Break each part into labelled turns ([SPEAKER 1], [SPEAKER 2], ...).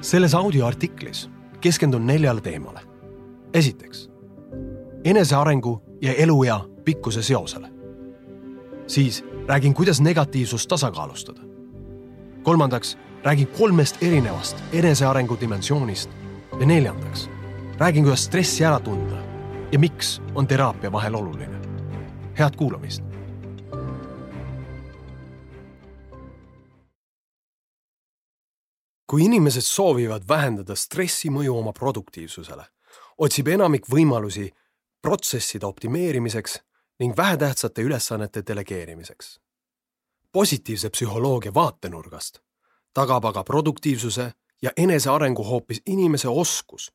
[SPEAKER 1] selles audioartiklis keskendun neljale teemale. esiteks, enesearengu ja eluea pikkuse seosele. siis räägin, kuidas negatiivsust tasakaalustada. kolmandaks, räägin kolmest erinevast enesearengu dimensioonist ja neljandaks, räägin, kuidas stressi ära tunda ja miks on teraapia vahel oluline. head kuulamist kui inimesed soovivad vähendada stressi mõju oma produktiivsusele, otsib enamik võimalusi protsesside optimeerimiseks ning vähetähtsate ülesannete delegeerimiseks. positiivse psühholoogia vaatenurgast tagab aga produktiivsuse ja enesearengu hoopis inimese oskus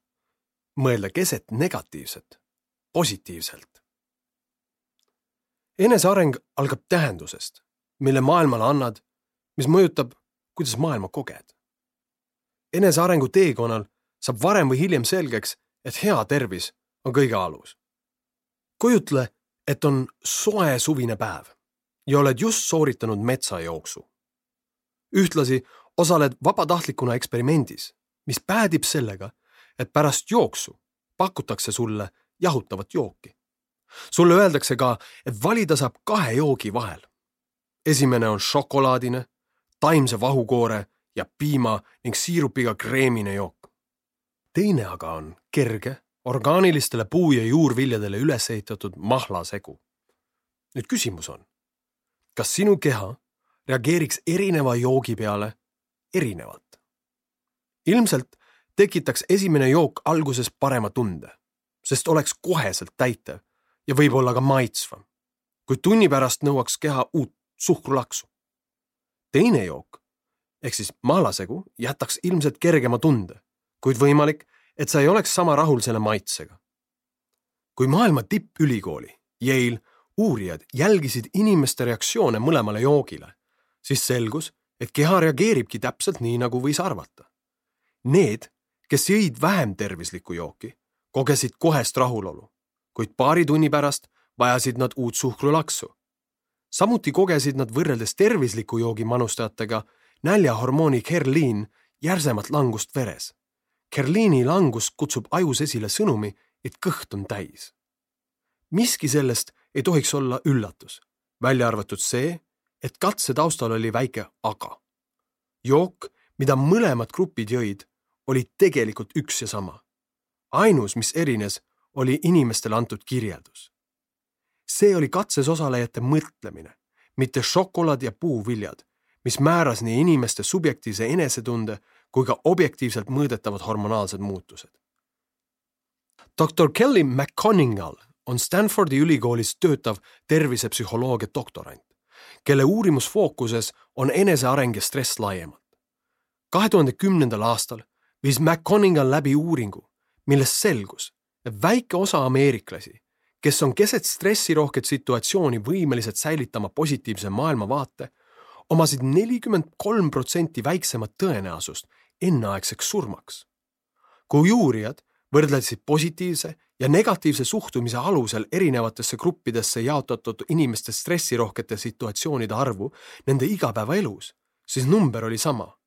[SPEAKER 1] mõelda keset negatiivset positiivselt. eneseareng algab tähendusest, mille maailmale annad, mis mõjutab, kuidas maailma koged enesearengu teekonnal saab varem või hiljem selgeks, et hea tervis on kõige alus. kujutle, et on soe suvine päev ja oled just sooritanud metsajooksu. ühtlasi osaled vabatahtlikuna eksperimendis, mis päädib sellega, et pärast jooksu pakutakse sulle jahutavat jooki. sulle öeldakse ka, et valida saab kahe joogi vahel. esimene on šokolaadine, taimse vahukoore ja piima ning siirupiga kreemine jook. teine aga on kerge, orgaanilistele puu- ja juurviljadele üles ehitatud mahlasegu. nüüd küsimus on, kas sinu keha reageeriks erineva joogi peale erinevalt? ilmselt tekitaks esimene jook alguses parema tunde, sest oleks koheselt täitev ja võib-olla ka maitsvam. kuid tunni pärast nõuaks keha uut suhkrulaksu. teine jook ehk siis mahlasegu jätaks ilmselt kergema tunde, kuid võimalik, et sa ei oleks sama rahul selle maitsega. kui maailma tippülikooli, Yale uurijad jälgisid inimeste reaktsioone mõlemale joogile, siis selgus, et keha reageeribki täpselt nii, nagu võis arvata. Need, kes jõid vähem tervislikku jooki, kogesid kohest rahulolu, kuid paari tunni pärast vajasid nad uut suhkrulaksu. samuti kogesid nad võrreldes tervisliku joogi manustajatega näljahormooni Kerliin järsemat langust veres. Kerliini langus kutsub ajus esile sõnumi, et kõht on täis. miski sellest ei tohiks olla üllatus, välja arvatud see, et katse taustal oli väike aga. jook, mida mõlemad grupid jõid, oli tegelikult üks ja sama. ainus, mis erines, oli inimestele antud kirjeldus. see oli katses osalejate mõtlemine, mitte šokolaad ja puuviljad mis määras nii inimeste subjektiivse enesetunde kui ka objektiivselt mõõdetavad hormonaalsed muutused. doktor Kelly McConningal on Stanfordi ülikoolis töötav tervisepsühholoogia doktorant, kelle uurimusfookuses on eneseareng ja stress laiemalt. kahe tuhande kümnendal aastal viis McConningal läbi uuringu, millest selgus, et väike osa ameeriklasi, kes on keset stressirohket situatsiooni võimelised säilitama positiivse maailmavaate omasid nelikümmend kolm protsenti väiksemat tõenäosust enneaegseks surmaks. kui uurijad võrdlesid positiivse ja negatiivse suhtumise alusel erinevatesse gruppidesse jaotatud inimeste stressirohkete situatsioonide arvu nende igapäevaelus, siis number oli sama.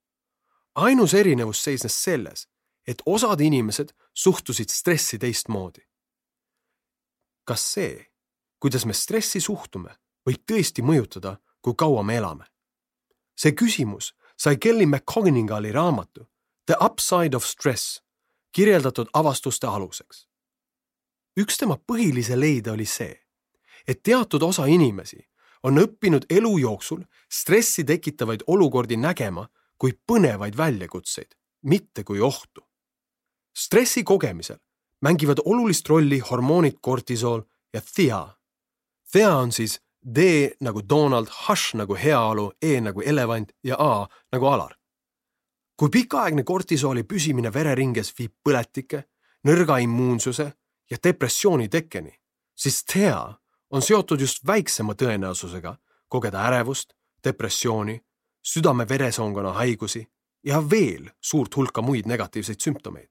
[SPEAKER 1] ainus erinevus seisnes selles, et osad inimesed suhtusid stressi teistmoodi. kas see, kuidas me stressi suhtume, võib tõesti mõjutada, kui kaua me elame? See küsimus sai Kelly McConningali raamatu The Upside of Stress kirjeldatud avastuste aluseks. üks tema põhilisi leide oli see, et teatud osa inimesi on õppinud elu jooksul stressi tekitavaid olukordi nägema kui põnevaid väljakutseid, mitte kui ohtu. stressi kogemisel mängivad olulist rolli hormoonid kortisool ja thea. Thea on siis D nagu Donald, H nagu heaolu, E nagu elevant ja A nagu Alar. kui pikaaegne kortisooli püsimine vereringes viib põletike, nõrga immuunsuse ja depressiooni tekkeni, siis THEA on seotud just väiksema tõenäosusega kogeda ärevust, depressiooni, südame-veresoonkonna haigusi ja veel suurt hulka muid negatiivseid sümptomeid.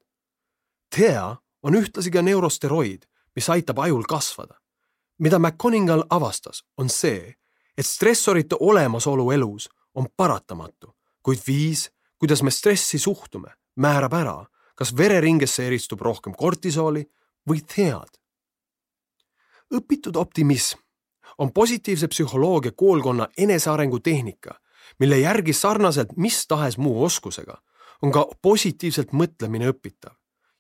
[SPEAKER 1] THEA on ühtlasi ka neurosteroid, mis aitab ajul kasvada mida McConningal avastas, on see, et stressorite olemasolu elus on paratamatu, kuid viis, kuidas me stressi suhtume, määrab ära, kas vereringesse eristub rohkem kortisooli või thead. õpitud optimism on positiivse psühholoogia koolkonna enesearengu tehnika, mille järgi sarnaselt mis tahes muu oskusega on ka positiivselt mõtlemine õpitav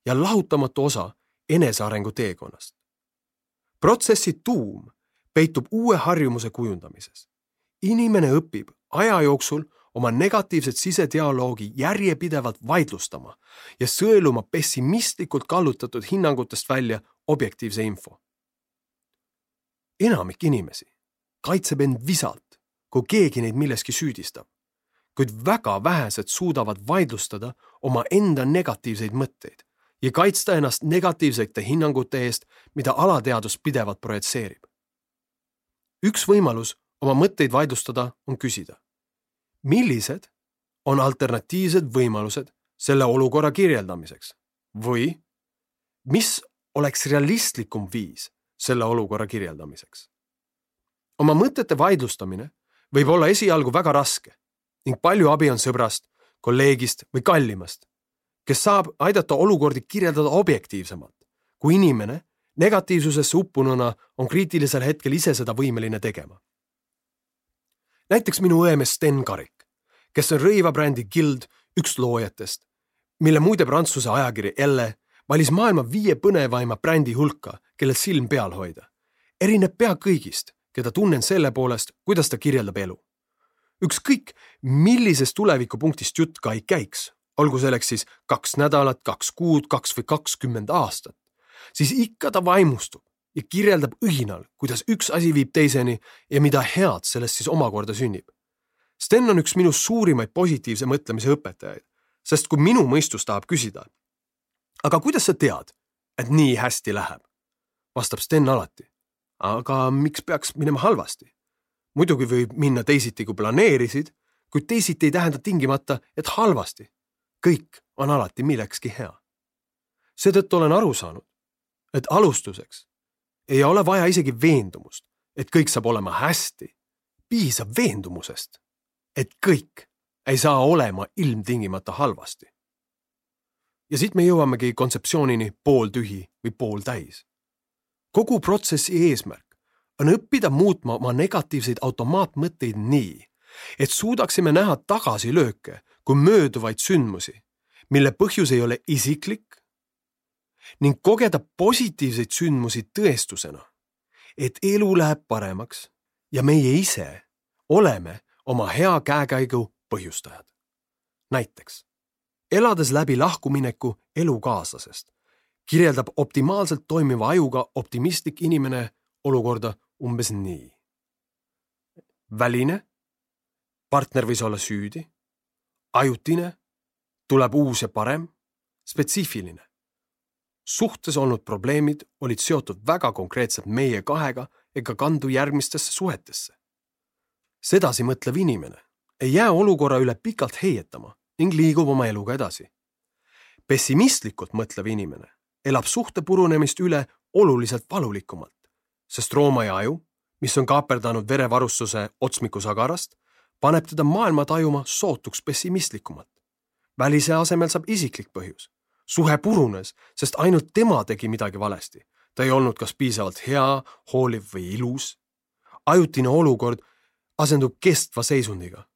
[SPEAKER 1] ja lahutamatu osa enesearengu teekonnast. Protsessi tuum peitub uue harjumuse kujundamises. inimene õpib aja jooksul oma negatiivset sisedialoogi järjepidevalt vaidlustama ja sõeluma pessimistlikult kallutatud hinnangutest välja objektiivse info. enamik inimesi kaitseb end visalt, kui keegi neid milleski süüdistab, kuid väga vähesed suudavad vaidlustada omaenda negatiivseid mõtteid ja kaitsta ennast negatiivsete hinnangute eest, mida alateadus pidevalt projitseerib. üks võimalus oma mõtteid vaidlustada on küsida millised on alternatiivsed võimalused selle olukorra kirjeldamiseks või mis oleks realistlikum viis selle olukorra kirjeldamiseks. oma mõtete vaidlustamine võib olla esialgu väga raske ning palju abi on sõbrast, kolleegist või kallimast, kes saab aidata olukordi kirjeldada objektiivsemalt, kui inimene negatiivsusesse uppununa on kriitilisel hetkel ise seda võimeline tegema näiteks minu õemees Sten Karik, kes on rõivabrändi Guild üks loojatest, mille muide Prantsuse ajakiri Elle valis maailma viie põnevaima brändi hulka, kellel silm peal hoida. erineb pea kõigist, keda tunnen selle poolest, kuidas ta kirjeldab elu. ükskõik, millisest tulevikupunktist jutt ka ei käiks, olgu selleks siis kaks nädalat, kaks kuud, kaks või kakskümmend aastat, siis ikka ta vaimustub ja kirjeldab õhinal, kuidas üks asi viib teiseni ja mida head sellest siis omakorda sünnib. Sten on üks minu suurimaid positiivse mõtlemise õpetajaid, sest kui minu mõistus tahab küsida, aga kuidas sa tead, et nii hästi läheb, vastab Sten alati. aga miks peaks minema halvasti? muidugi võib minna teisiti, kui planeerisid, kuid teisiti ei tähenda tingimata, et halvasti. Kõik on alati millekski hea. seetõttu olen aru saanud, et alustuseks ei ole vaja isegi veendumust, et kõik saab olema hästi. piisab veendumusest, et kõik ei saa olema ilmtingimata halvasti. ja siit me jõuamegi kontseptsioonini pooltühi või pooltäis. kogu protsessi eesmärk on õppida muutma oma negatiivseid automaatmõtteid nii, et suudaksime näha tagasilööke kui mööduvaid sündmusi, mille põhjus ei ole isiklik ning kogeda positiivseid sündmusi tõestusena, et elu läheb paremaks ja meie ise oleme oma hea käekäigu põhjustajad. näiteks elades läbi lahkumineku elukaaslasest, kirjeldab optimaalselt toimiva ajuga optimistlik inimene olukorda umbes nii. väline, partner võis olla süüdi, ajutine, tuleb uus ja parem, spetsiifiline suhtes olnud probleemid olid seotud väga konkreetselt meie kahega ega kandu järgmistesse suhetesse. sedasi mõtlev inimene ei jää olukorra üle pikalt heietama ning liigub oma eluga edasi. pessimistlikult mõtlev inimene elab suhte purunemist üle oluliselt valulikumalt, sest Rooma aju, mis on kaaperdanud verevarustuse otsmiku sagarast, paneb teda maailma tajuma sootuks pessimistlikumalt. välise asemel saab isiklik põhjus suhe purunes, sest ainult tema tegi midagi valesti. ta ei olnud kas piisavalt hea, hooliv või ilus. ajutine olukord asendub kestva seisundiga.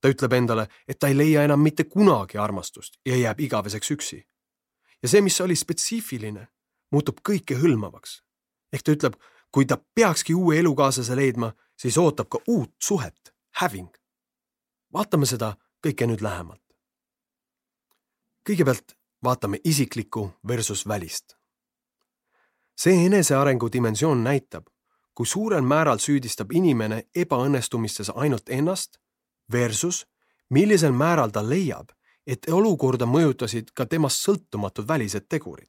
[SPEAKER 1] ta ütleb endale, et ta ei leia enam mitte kunagi armastust ja jääb igaveseks üksi. ja see, mis oli spetsiifiline, muutub kõikehõlmavaks. ehk ta ütleb, kui ta peakski uue elukaaslase leidma, siis ootab ka uut suhet, häving. Vaatame seda kõike nüüd lähemalt. kõigepealt vaatame isiklikku versus välist. see enesearengu dimensioon näitab, kui suurel määral süüdistab inimene ebaõnnestumistes ainult ennast versus millisel määral ta leiab, et olukorda mõjutasid ka temast sõltumatud välised tegurid.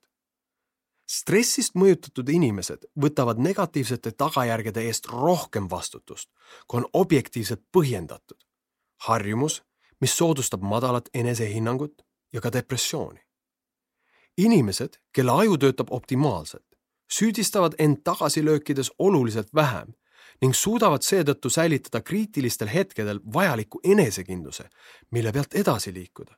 [SPEAKER 1] stressist mõjutatud inimesed võtavad negatiivsete tagajärgede eest rohkem vastutust, kui on objektiivselt põhjendatud. Harjumus, mis soodustab madalat enesehinnangut ja ka depressiooni inimesed, kelle aju töötab optimaalselt, süüdistavad end tagasilöökides oluliselt vähem ning suudavad seetõttu säilitada kriitilistel hetkedel vajaliku enesekindluse, mille pealt edasi liikuda.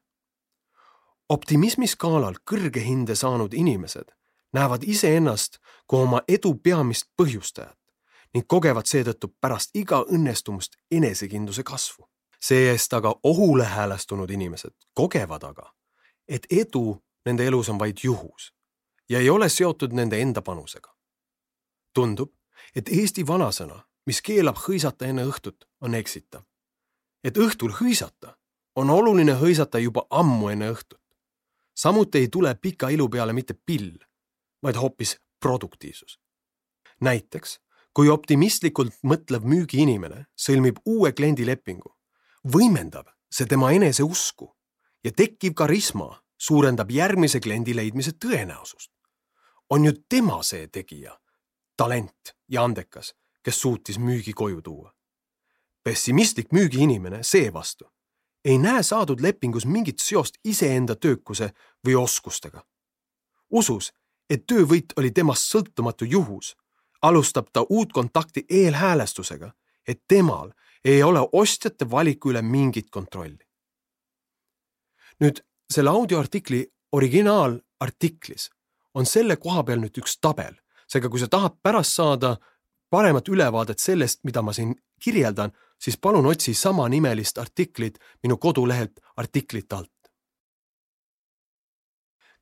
[SPEAKER 1] optimismi skaalal kõrge hinde saanud inimesed näevad iseennast kui oma edu peamist põhjustajat ning kogevad seetõttu pärast iga õnnestumust enesekindluse kasvu. See-eest aga ohule häälestunud inimesed kogevad aga, et edu nende elus on vaid juhus ja ei ole seotud nende enda panusega. tundub, et Eesti vanasõna, mis keelab hõisata enne õhtut, on eksitav. et õhtul hõisata, on oluline hõisata juba ammu enne õhtut. samuti ei tule pika ilu peale mitte pill, vaid hoopis produktiivsus. näiteks, kui optimistlikult mõtlev müügiinimene sõlmib uue kliendilepingu, võimendab see tema eneseusku ja tekkiv karisma suurendab järgmise kliendi leidmise tõenäosust. on ju tema see tegija, talent ja andekas, kes suutis müügi koju tuua. pessimistlik müügiinimene seevastu ei näe saadud lepingus mingit seost iseenda töökuse või oskustega. usus, et töövõit oli temast sõltumatu juhus, alustab ta uut kontakti eelhäälestusega, et temal ei ole ostjate valiku üle mingit kontrolli. nüüd selle audioartikli originaalartiklis on selle koha peal nüüd üks tabel, seega kui sa tahad pärast saada paremat ülevaadet sellest, mida ma siin kirjeldan, siis palun otsi samanimelist artiklit minu kodulehelt artiklite alt.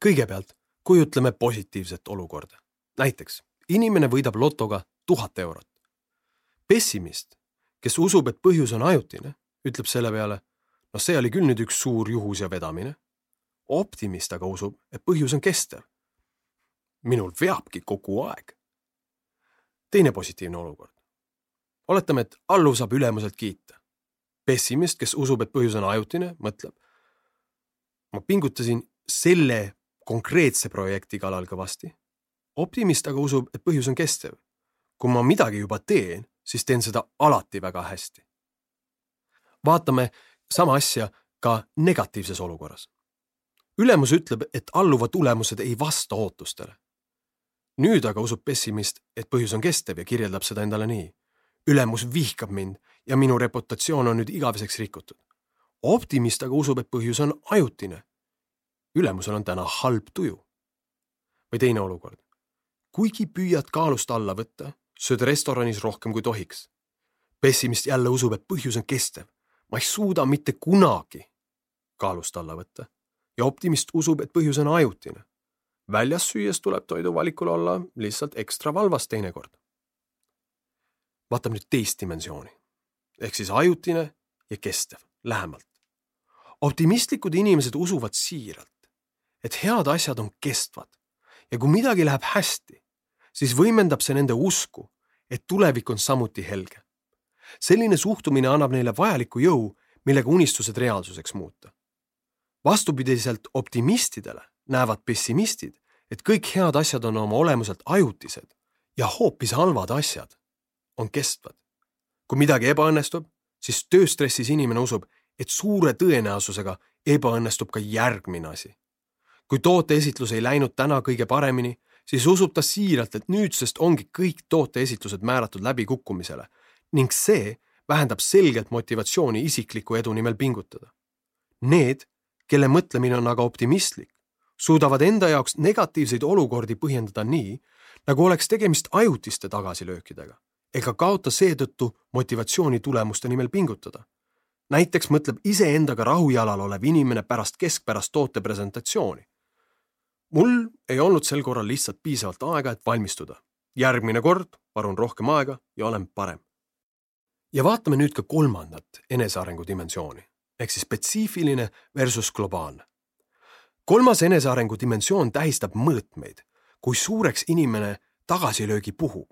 [SPEAKER 1] kõigepealt kujutleme positiivset olukorda. näiteks inimene võidab lotoga tuhat eurot. pessimist, kes usub, et põhjus on ajutine, ütleb selle peale, noh, see oli küll nüüd üks suur juhus ja vedamine optimist aga usub, et põhjus on kestev. minul veabki kogu aeg. teine positiivne olukord. oletame, et alluv saab ülemuselt kiita. pessimist, kes usub, et põhjus on ajutine, mõtleb. ma pingutasin selle konkreetse projekti kallal kõvasti. optimist aga usub, et põhjus on kestev. kui ma midagi juba teen, siis teen seda alati väga hästi. vaatame sama asja ka negatiivses olukorras ülemus ütleb, et alluva tulemused ei vasta ootustele. nüüd aga usub pessimist, et põhjus on kestev ja kirjeldab seda endale nii. ülemus vihkab mind ja minu reputatsioon on nüüd igaveseks rikutud. optimist aga usub, et põhjus on ajutine. ülemusel on täna halb tuju. või teine olukord. kuigi püüad kaalust alla võtta, sööd restoranis rohkem kui tohiks. pessimist jälle usub, et põhjus on kestev. ma ei suuda mitte kunagi kaalust alla võtta ja optimist usub, et põhjus on ajutine. väljas süües tuleb toiduvalikul olla lihtsalt ekstra valvas teinekord. vaatame nüüd teist dimensiooni ehk siis ajutine ja kestev lähemalt. optimistlikud inimesed usuvad siiralt, et head asjad on kestvad ja kui midagi läheb hästi, siis võimendab see nende usku, et tulevik on samuti helge. selline suhtumine annab neile vajaliku jõu, millega unistused reaalsuseks muuta vastupidiselt optimistidele näevad pessimistid, et kõik head asjad on oma olemuselt ajutised ja hoopis halvad asjad on kestvad. kui midagi ebaõnnestub, siis tööstressis inimene usub, et suure tõenäosusega ebaõnnestub ka järgmine asi. kui tooteesitlus ei läinud täna kõige paremini, siis usub ta siiralt, et nüüdsest ongi kõik tooteesitlused määratud läbikukkumisele ning see vähendab selgelt motivatsiooni isikliku edu nimel pingutada. Need, kelle mõtlemine on aga optimistlik, suudavad enda jaoks negatiivseid olukordi põhjendada nii, nagu oleks tegemist ajutiste tagasilöökidega ega kaota seetõttu motivatsiooni tulemuste nimel pingutada. näiteks mõtleb iseendaga rahujalal olev inimene pärast keskpärast toote presentatsiooni. Mul ei olnud sel korral lihtsalt piisavalt aega, et valmistuda. järgmine kord palun rohkem aega ja olen parem. ja vaatame nüüd ka kolmandat enesearengu dimensiooni ehk siis spetsiifiline versus globaalne. kolmas enesearengu dimensioon tähistab mõõtmeid, kui suureks inimene tagasilöögi puhub.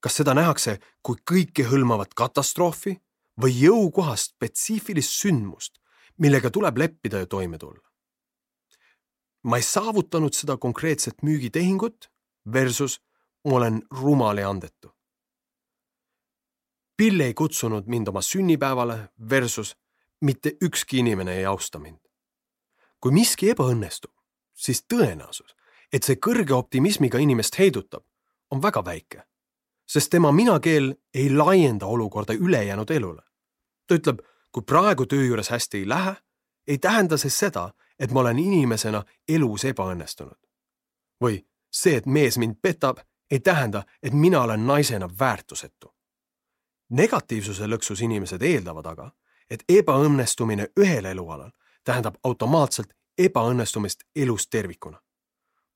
[SPEAKER 1] kas seda nähakse kui kõikehõlmavat katastroofi või jõukohast spetsiifilist sündmust, millega tuleb leppida ja toime tulla? Ma ei saavutanud seda konkreetset müügitehingut versus ma olen rumal ja andetu. Bill ei kutsunud mind oma sünnipäevale versus mitte ükski inimene ei austa mind. kui miski ebaõnnestub, siis tõenäosus, et see kõrge optimismiga inimest heidutab, on väga väike, sest tema minakeel ei laienda olukorda ülejäänud elule. ta ütleb, kui praegu töö juures hästi ei lähe, ei tähenda see seda, et ma olen inimesena elus ebaõnnestunud. või see, et mees mind petab, ei tähenda, et mina olen naisena väärtusetu. negatiivsuse lõksus inimesed eeldavad aga, et ebaõnnestumine ühel elualal tähendab automaatselt ebaõnnestumist elus tervikuna.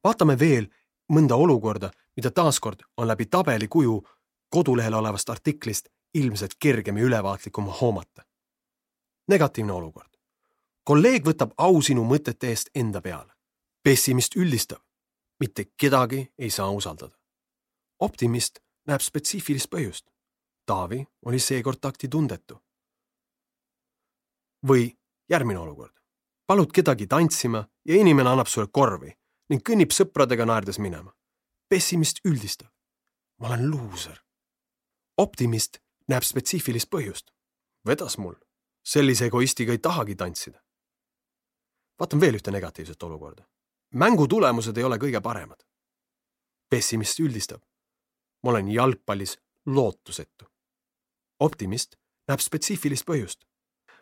[SPEAKER 1] vaatame veel mõnda olukorda, mida taaskord on läbi tabeli kuju kodulehel olevast artiklist ilmselt kergem ja ülevaatlikum hoomata. negatiivne olukord. Kolleeg võtab au sinu mõtete eest enda peale. pessimist üldistab. mitte kedagi ei saa usaldada. optimist näeb spetsiifilist põhjust. Taavi oli seekord taktitundetu. või järgmine olukord. palud kedagi tantsima ja inimene annab sulle korvi ning kõnnib sõpradega naerdes minema. pessimist üldistab. ma olen luuser. optimist näeb spetsiifilist põhjust. vedas mul. sellise egoistiga ei tahagi tantsida. Vaatan veel ühte negatiivset olukorda. mängu tulemused ei ole kõige paremad. pessimist üldistab. ma olen jalgpallis lootusetu. optimist näeb spetsiifilist põhjust.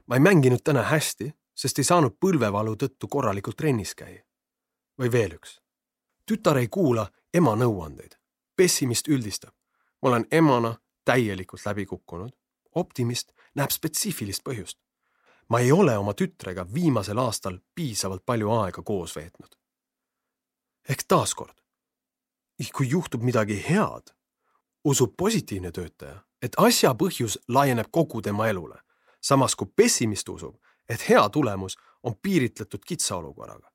[SPEAKER 1] ma ei mänginud täna hästi, sest ei saanud põlvevalu tõttu korralikult trennis käia. või veel üks. tütar ei kuula ema nõuandeid. pessimist üldistab. ma olen emana täielikult läbi kukkunud. optimist näeb spetsiifilist põhjust. Ma ei ole oma tütrega viimasel aastal piisavalt palju aega koos veetnud. ehk taaskord, kui juhtub midagi head, usub positiivne töötaja, et asja põhjus laieneb kogu tema elule, samas kui pessimist usub, et hea tulemus on piiritletud kitsa olukorraga.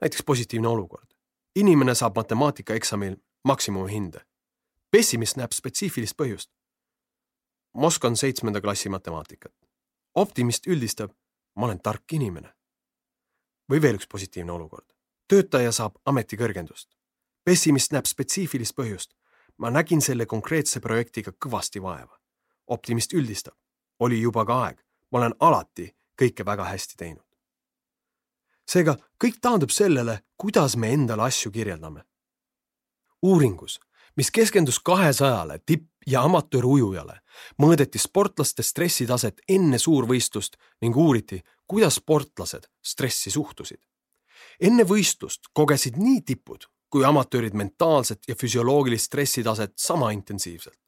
[SPEAKER 1] näiteks positiivne olukord. inimene saab matemaatikaeksamil maksimumhinde pessimist näeb spetsiifilist põhjust. ma oskan seitsmenda klassi matemaatikat. Optimist üldistab, ma olen tark inimene. või veel üks positiivne olukord. töötaja saab ametikõrgendust. pessimist näeb spetsiifilist põhjust. ma nägin selle konkreetse projektiga kõvasti vaeva. optimist üldistab, oli juba ka aeg, ma olen alati kõike väga hästi teinud. seega kõik taandub sellele, kuidas me endale asju kirjeldame. uuringus mis keskendus kahesajale tipp- ja amatöörujujale, mõõdeti sportlaste stressitaset enne suurvõistlust ning uuriti, kuidas sportlased stressi suhtusid. enne võistlust kogesid nii tipud kui amatöörid mentaalset ja füsioloogilist stressitaset sama intensiivselt.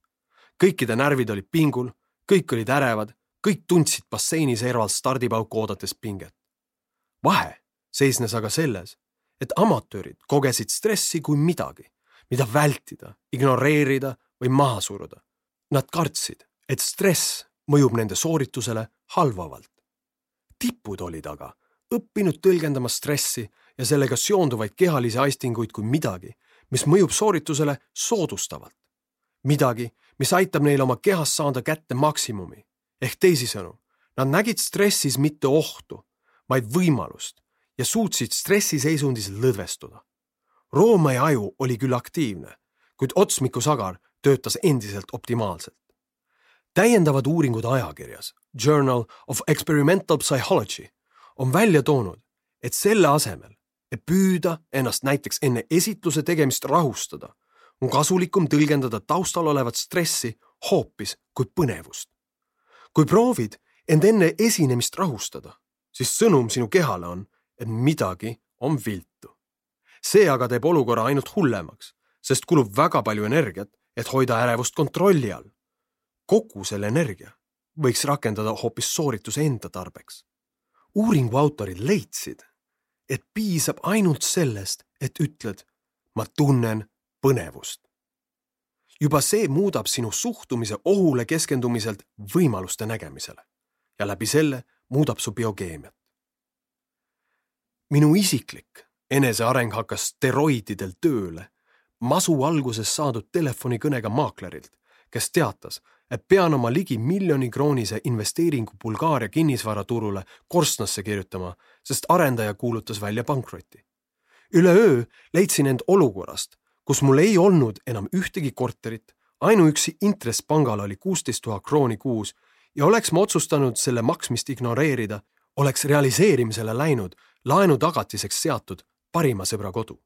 [SPEAKER 1] kõikide närvid olid pingul, kõik olid ärevad, kõik tundsid basseini serval stardipauku oodates pinget. vahe seisnes aga selles, et amatöörid kogesid stressi kui midagi, mida vältida, ignoreerida või maha suruda. Nad kartsid, et stress mõjub nende sooritusele halvavalt. tipud olid aga õppinud tõlgendama stressi ja sellega seonduvaid kehalisi aistinguid kui midagi, mis mõjub sooritusele soodustavalt. midagi, mis aitab neil oma kehas saada kätte maksimumi. ehk teisisõnu, nad nägid stressis mitte ohtu, vaid võimalust ja suutsid stressiseisundis lõdvestuda Roomai aju oli küll aktiivne, kuid otsmiku sagar töötas endiselt optimaalselt. täiendavad uuringud ajakirjas Journal of Experimental Psychology on välja toonud, et selle asemel, et püüda ennast näiteks enne esitluse tegemist rahustada, on kasulikum tõlgendada taustal olevat stressi hoopis kui põnevust. kui proovid end enne esinemist rahustada, siis sõnum sinu kehale on, et midagi on viltu see aga teeb olukorra ainult hullemaks, sest kulub väga palju energiat, et hoida ärevust kontrolli all. kogu selle energia võiks rakendada hoopis soorituse enda tarbeks. uuringu autorid leidsid, et piisab ainult sellest, et ütled, ma tunnen põnevust. juba see muudab sinu suhtumise ohule keskendumiselt võimaluste nägemisele ja läbi selle muudab su biokeemiat. minu isiklik eneseareng hakkas steroididel tööle. masu alguses saadud telefonikõnega maaklerilt, kes teatas, et pean oma ligi miljoni kroonise investeeringu Bulgaaria kinnisvaraturule korstnasse kirjutama, sest arendaja kuulutas välja pankroti. üleöö leidsin end olukorrast, kus mul ei olnud enam ühtegi korterit, ainuüksi intress pangal oli kuusteist tuhat krooni kuus ja oleks ma otsustanud selle maksmist ignoreerida, oleks realiseerimisele läinud laenu tagatiseks seatud parima sõbra kodu.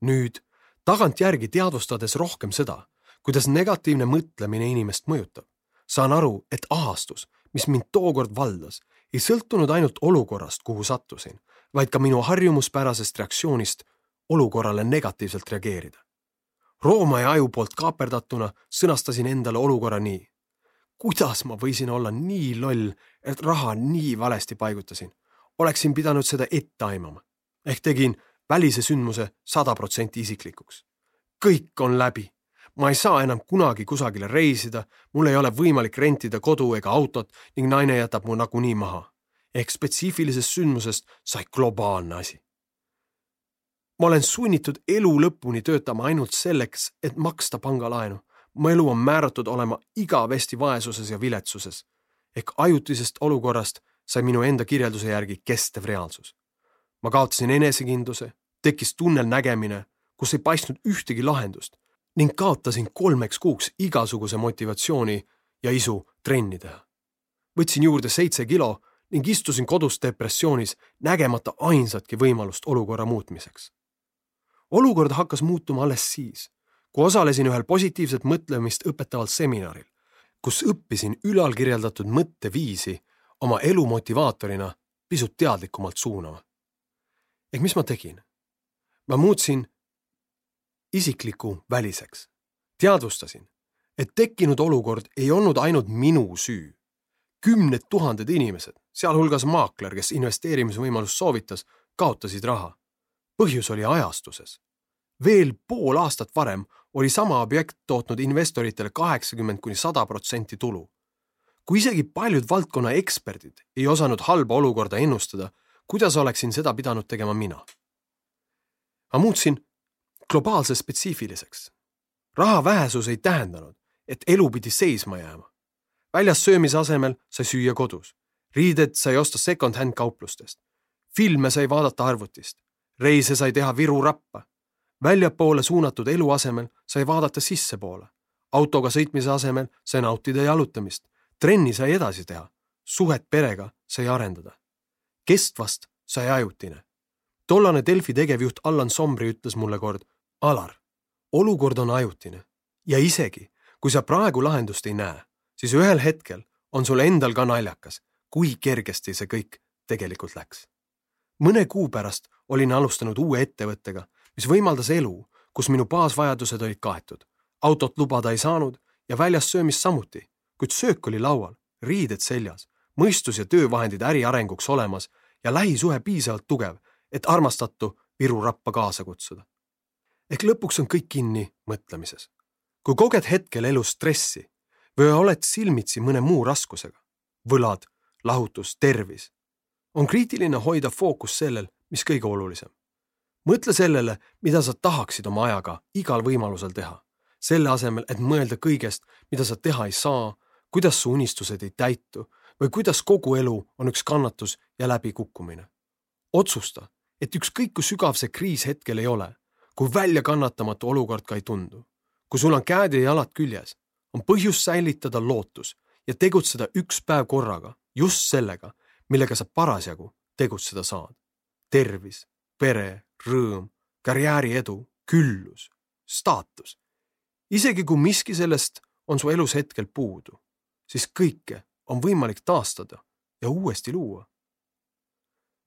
[SPEAKER 1] nüüd tagantjärgi teadvustades rohkem seda, kuidas negatiivne mõtlemine inimest mõjutab, saan aru, et ahastus, mis mind tookord valdas, ei sõltunud ainult olukorrast, kuhu sattusin, vaid ka minu harjumuspärasest reaktsioonist olukorrale negatiivselt reageerida. Rooma ja aju poolt kaaperdatuna sõnastasin endale olukorra nii. kuidas ma võisin olla nii loll, et raha nii valesti paigutasin? oleksin pidanud seda ette aimama. ehk tegin välise sündmuse sada protsenti isiklikuks. kõik on läbi. ma ei saa enam kunagi kusagile reisida, mul ei ole võimalik rentida kodu ega autot ning naine jätab mu nagunii maha. ehk spetsiifilisest sündmusest sai globaalne asi ma olen sunnitud elu lõpuni töötama ainult selleks, et maksta pangalaenu. mu elu on määratud olema igavesti vaesuses ja viletsuses. ehk ajutisest olukorrast sai minu enda kirjelduse järgi kestev reaalsus. ma kaotasin enesekindluse, tekkis tunnelnägemine, kus ei paistnud ühtegi lahendust ning kaotasin kolmeks kuuks igasuguse motivatsiooni ja isu trenni teha. võtsin juurde seitse kilo ning istusin kodus depressioonis, nägemata ainsatki võimalust olukorra muutmiseks olukord hakkas muutuma alles siis, kui osalesin ühel positiivset mõtlemist õpetaval seminaril, kus õppisin ülalkirjeldatud mõtteviisi oma elu motivaatorina pisut teadlikumalt suunama. ehk mis ma tegin? Ma muutsin isikliku väliseks, teadvustasin, et tekkinud olukord ei olnud ainult minu süü. kümned tuhanded inimesed, sealhulgas maakler, kes investeerimisvõimalust soovitas, kaotasid raha põhjus oli ajastuses. veel pool aastat varem oli sama objekt tootnud investoritele kaheksakümmend kuni sada protsenti tulu. kui isegi paljud valdkonna eksperdid ei osanud halba olukorda ennustada, kuidas oleksin seda pidanud tegema mina? Ma muutsin globaalse spetsiifiliseks. raha vähesus ei tähendanud, et elu pidi seisma jääma. väljas söömise asemel sai süüa kodus. riided sai osta second-hand kauplustest. filme sai vaadata arvutist reise sai teha Viru rappa. väljapoole suunatud elu asemel sai vaadata sissepoole. autoga sõitmise asemel sai nautida jalutamist. trenni sai edasi teha. suhet perega sai arendada. kestvast sai ajutine. Tollane Delfi tegevjuht Allan Sombri ütles mulle kord, Alar, olukord on ajutine ja isegi kui sa praegu lahendust ei näe, siis ühel hetkel on sul endal ka naljakas, kui kergesti see kõik tegelikult läks. mõne kuu pärast olin alustanud uue ettevõttega, mis võimaldas elu, kus minu baasvajadused olid kaetud. autot lubada ei saanud ja väljas söömist samuti, kuid söök oli laual, riided seljas, mõistus ja töövahendid äri arenguks olemas ja lähisuhe piisavalt tugev, et armastatu Viru rappa kaasa kutsuda. ehk lõpuks on kõik kinni mõtlemises. kui koged hetkel elus stressi või oled silmitsi mõne muu raskusega, võlad, lahutus, tervis, on kriitiline hoida fookus sellel, mis kõige olulisem. mõtle sellele, mida sa tahaksid oma ajaga igal võimalusel teha, selle asemel, et mõelda kõigest, mida sa teha ei saa, kuidas su unistused ei täitu või kuidas kogu elu on üks kannatus ja läbikukkumine. otsusta, et ükskõik kui sügav see kriis hetkel ei ole, kui väljakannatamatu olukord ka ei tundu, kui sul on käed ja jalad küljes, on põhjust säilitada lootus ja tegutseda üks päev korraga just sellega, millega sa parasjagu tegutseda saad tervis, pere, rõõm, karjääriedu, küllus, staatus. isegi kui miski sellest on su elus hetkel puudu, siis kõike on võimalik taastada ja uuesti luua.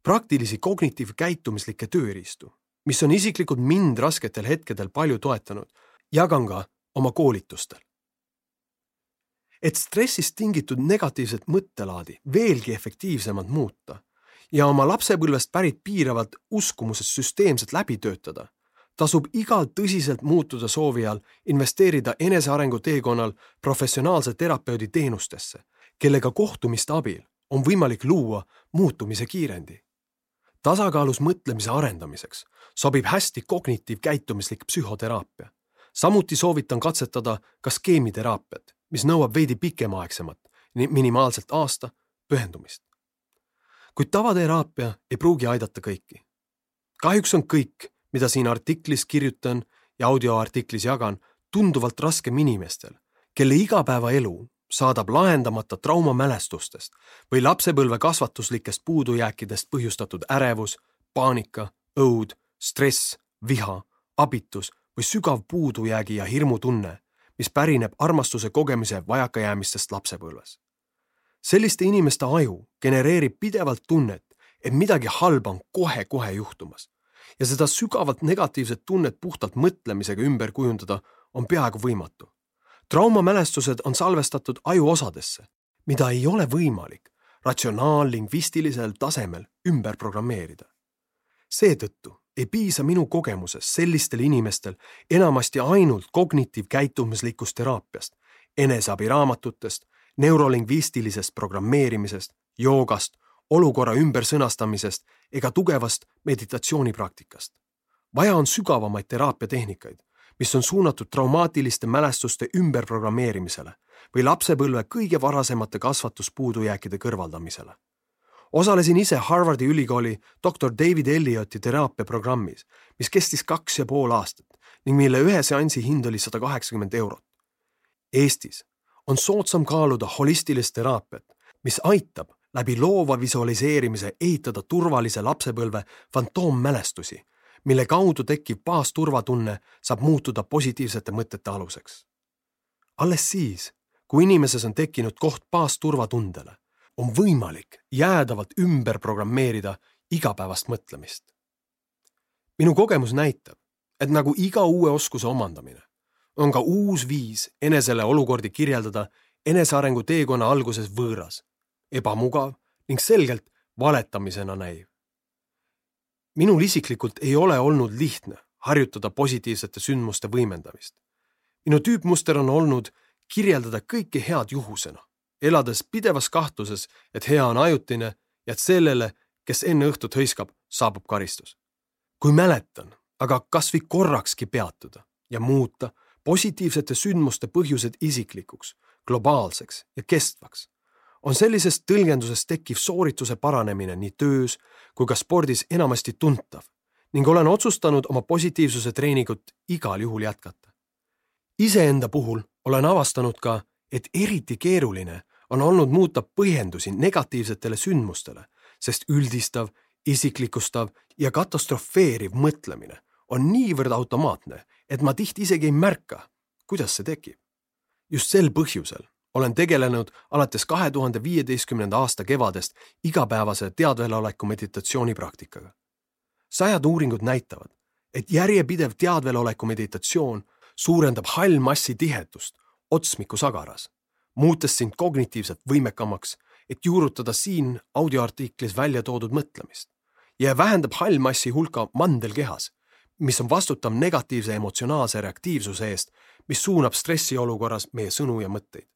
[SPEAKER 1] Praktilisi kognitiivkäitumislikke tööriistu, mis on isiklikult mind rasketel hetkedel palju toetanud, jagan ka oma koolitustel. et stressist tingitud negatiivset mõttelaadi veelgi efektiivsemalt muuta ja oma lapsepõlvest pärit piiravat uskumusest süsteemselt läbi töötada, tasub igal tõsiselt muutuda soovijal investeerida enesearengu teekonnal professionaalse terapeudi teenustesse, kellega kohtumiste abil on võimalik luua muutumise kiirendi. Tasakaalus mõtlemise arendamiseks sobib hästi kognitiivkäitumislik psühhoteraapia. samuti soovitan katsetada ka skeemiteraapiat, mis nõuab veidi pikemaaegsemat, minimaalselt aasta pühendumist kuid tavateraapia ei pruugi aidata kõiki. kahjuks on kõik, mida siin artiklis kirjutan ja audioartiklis jagan, tunduvalt raskem inimestel, kelle igapäevaelu saadab lahendamata traumamälestustest või lapsepõlve kasvatuslikest puudujääkidest põhjustatud ärevus, paanika, õud, stress, viha, abitus või sügav puudujäägi ja hirmutunne, mis pärineb armastuse kogemise vajakajäämistest lapsepõlves selliste inimeste aju genereerib pidevalt tunnet, et midagi halba on kohe-kohe juhtumas ja seda sügavalt negatiivset tunnet puhtalt mõtlemisega ümber kujundada on peaaegu võimatu. Traumamälestused on salvestatud ajuosadesse, mida ei ole võimalik ratsionaallingvistilisel tasemel ümber programmeerida. seetõttu ei piisa minu kogemuses sellistel inimestel enamasti ainult kognitiivkäitumuslikust teraapiast, eneseabiraamatutest, neurolingvistilisest programmeerimisest, joogast, olukorra ümbersõnastamisest ega tugevast meditatsioonipraktikast. vaja on sügavamaid teraapiatehnikaid, mis on suunatud traumaatiliste mälestuste ümberprogrammeerimisele või lapsepõlve kõige varasemate kasvatuspuudujääkide kõrvaldamisele osalesin ise Harvardi ülikooli doktor David Ellioti teraapiaprogrammis, mis kestis kaks ja pool aastat ning mille ühe seansi hind oli sada kaheksakümmend eurot. Eestis on soodsam kaaluda holistilist teraapiat, mis aitab läbi loova visualiseerimise ehitada turvalise lapsepõlve fantoommälestusi, mille kaudu tekkiv baasturvatunne saab muutuda positiivsete mõtete aluseks. alles siis, kui inimeses on tekkinud koht baasturvatundele, on võimalik jäädavalt ümber programmeerida igapäevast mõtlemist. minu kogemus näitab, et nagu iga uue oskuse omandamine, on ka uus viis enesele olukordi kirjeldada enesearengu teekonna alguses võõras, ebamugav ning selgelt valetamisena näiv. Minul isiklikult ei ole olnud lihtne harjutada positiivsete sündmuste võimendamist. minu tüüpmuster on olnud kirjeldada kõike head juhusena elades pidevas kahtluses, et hea on ajutine ja et sellele, kes enne õhtut hõiskab, saabub karistus. kui mäletan, aga kasvõi korrakski peatuda ja muuta positiivsete sündmuste põhjused isiklikuks, globaalseks ja kestvaks, on sellisest tõlgendusest tekkiv soorituse paranemine nii töös kui ka spordis enamasti tuntav ning olen otsustanud oma positiivsuse treeningut igal juhul jätkata. iseenda puhul olen avastanud ka, et eriti keeruline on olnud muuta põhjendusi negatiivsetele sündmustele, sest üldistav, isiklikustav ja katastrofeeriv mõtlemine on niivõrd automaatne, et ma tihti isegi ei märka, kuidas see tekib. just sel põhjusel olen tegelenud alates kahe tuhande viieteistkümnenda aasta kevadest igapäevase teadveloleku meditatsioonipraktikaga. sajad uuringud näitavad, et järjepidev teadveloleku meditatsioon suurendab hallmassi tihedust otsmiku sagaras muutes sind kognitiivselt võimekamaks, et juurutada siin audioartiklis välja toodud mõtlemist ja vähendab hallmassi hulka mandelkehas, mis on vastutav negatiivse emotsionaalse reaktiivsuse eest, mis suunab stressiolukorras meie sõnu ja mõtteid.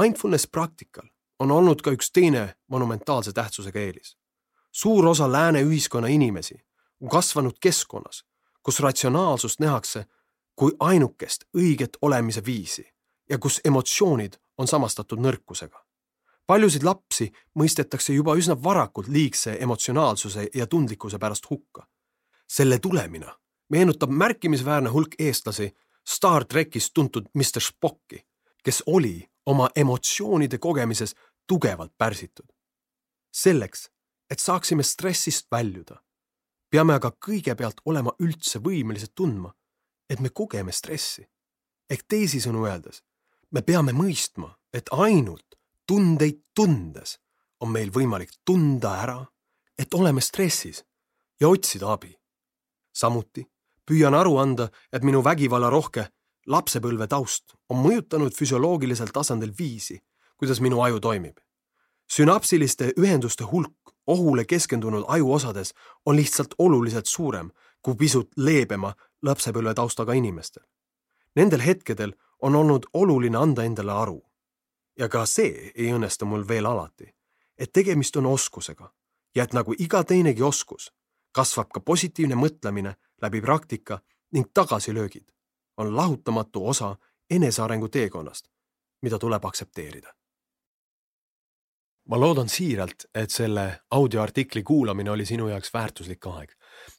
[SPEAKER 1] Mindfulness praktikal on olnud ka üks teine monumentaalse tähtsusega eelis. suur osa lääne ühiskonna inimesi on kasvanud keskkonnas, kus ratsionaalsust nähakse kui ainukest õiget olemise viisi ja kus emotsioonid on samastatud nõrkusega. paljusid lapsi mõistetakse juba üsna varakult liigse emotsionaalsuse ja tundlikkuse pärast hukka. selle tulemina meenutab märkimisväärne hulk eestlasi Star trackis tuntud Mr Spocki, kes oli oma emotsioonide kogemises tugevalt pärsitud. selleks, et saaksime stressist väljuda, peame aga kõigepealt olema üldse võimelised tundma, et me kogeme stressi. ehk teisisõnu öeldes me peame mõistma, et ainult tundeid tundes on meil võimalik tunda ära, et oleme stressis ja otsida abi. samuti püüan aru anda, et minu vägivallarohke lapsepõlve taust on mõjutanud füsioloogilisel tasandil viisi, kuidas minu aju toimib. sünapsiliste ühenduste hulk ohule keskendunud ajuosades on lihtsalt oluliselt suurem kui pisut leebema lapsepõlve taustaga inimestel. Nendel hetkedel on olnud oluline anda endale aru. ja ka see ei õnnestu mul veel alati, et tegemist on oskusega ja et nagu iga teinegi oskus, kasvab ka positiivne mõtlemine läbi praktika ning tagasilöögid on lahutamatu osa enesearengu teekonnast, mida tuleb aktsepteerida. ma loodan siiralt, et selle audioartikli kuulamine oli sinu jaoks väärtuslik aeg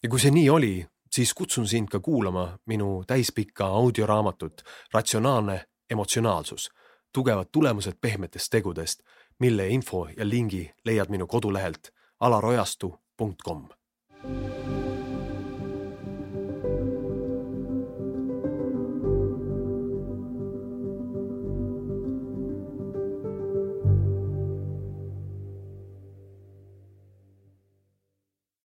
[SPEAKER 1] ja kui see nii oli, siis kutsun sind ka kuulama minu täispikka audioraamatut Ratsionaalne emotsionaalsus, tugevad tulemused pehmetest tegudest, mille info ja lingi leiad minu kodulehelt alarojastu.com.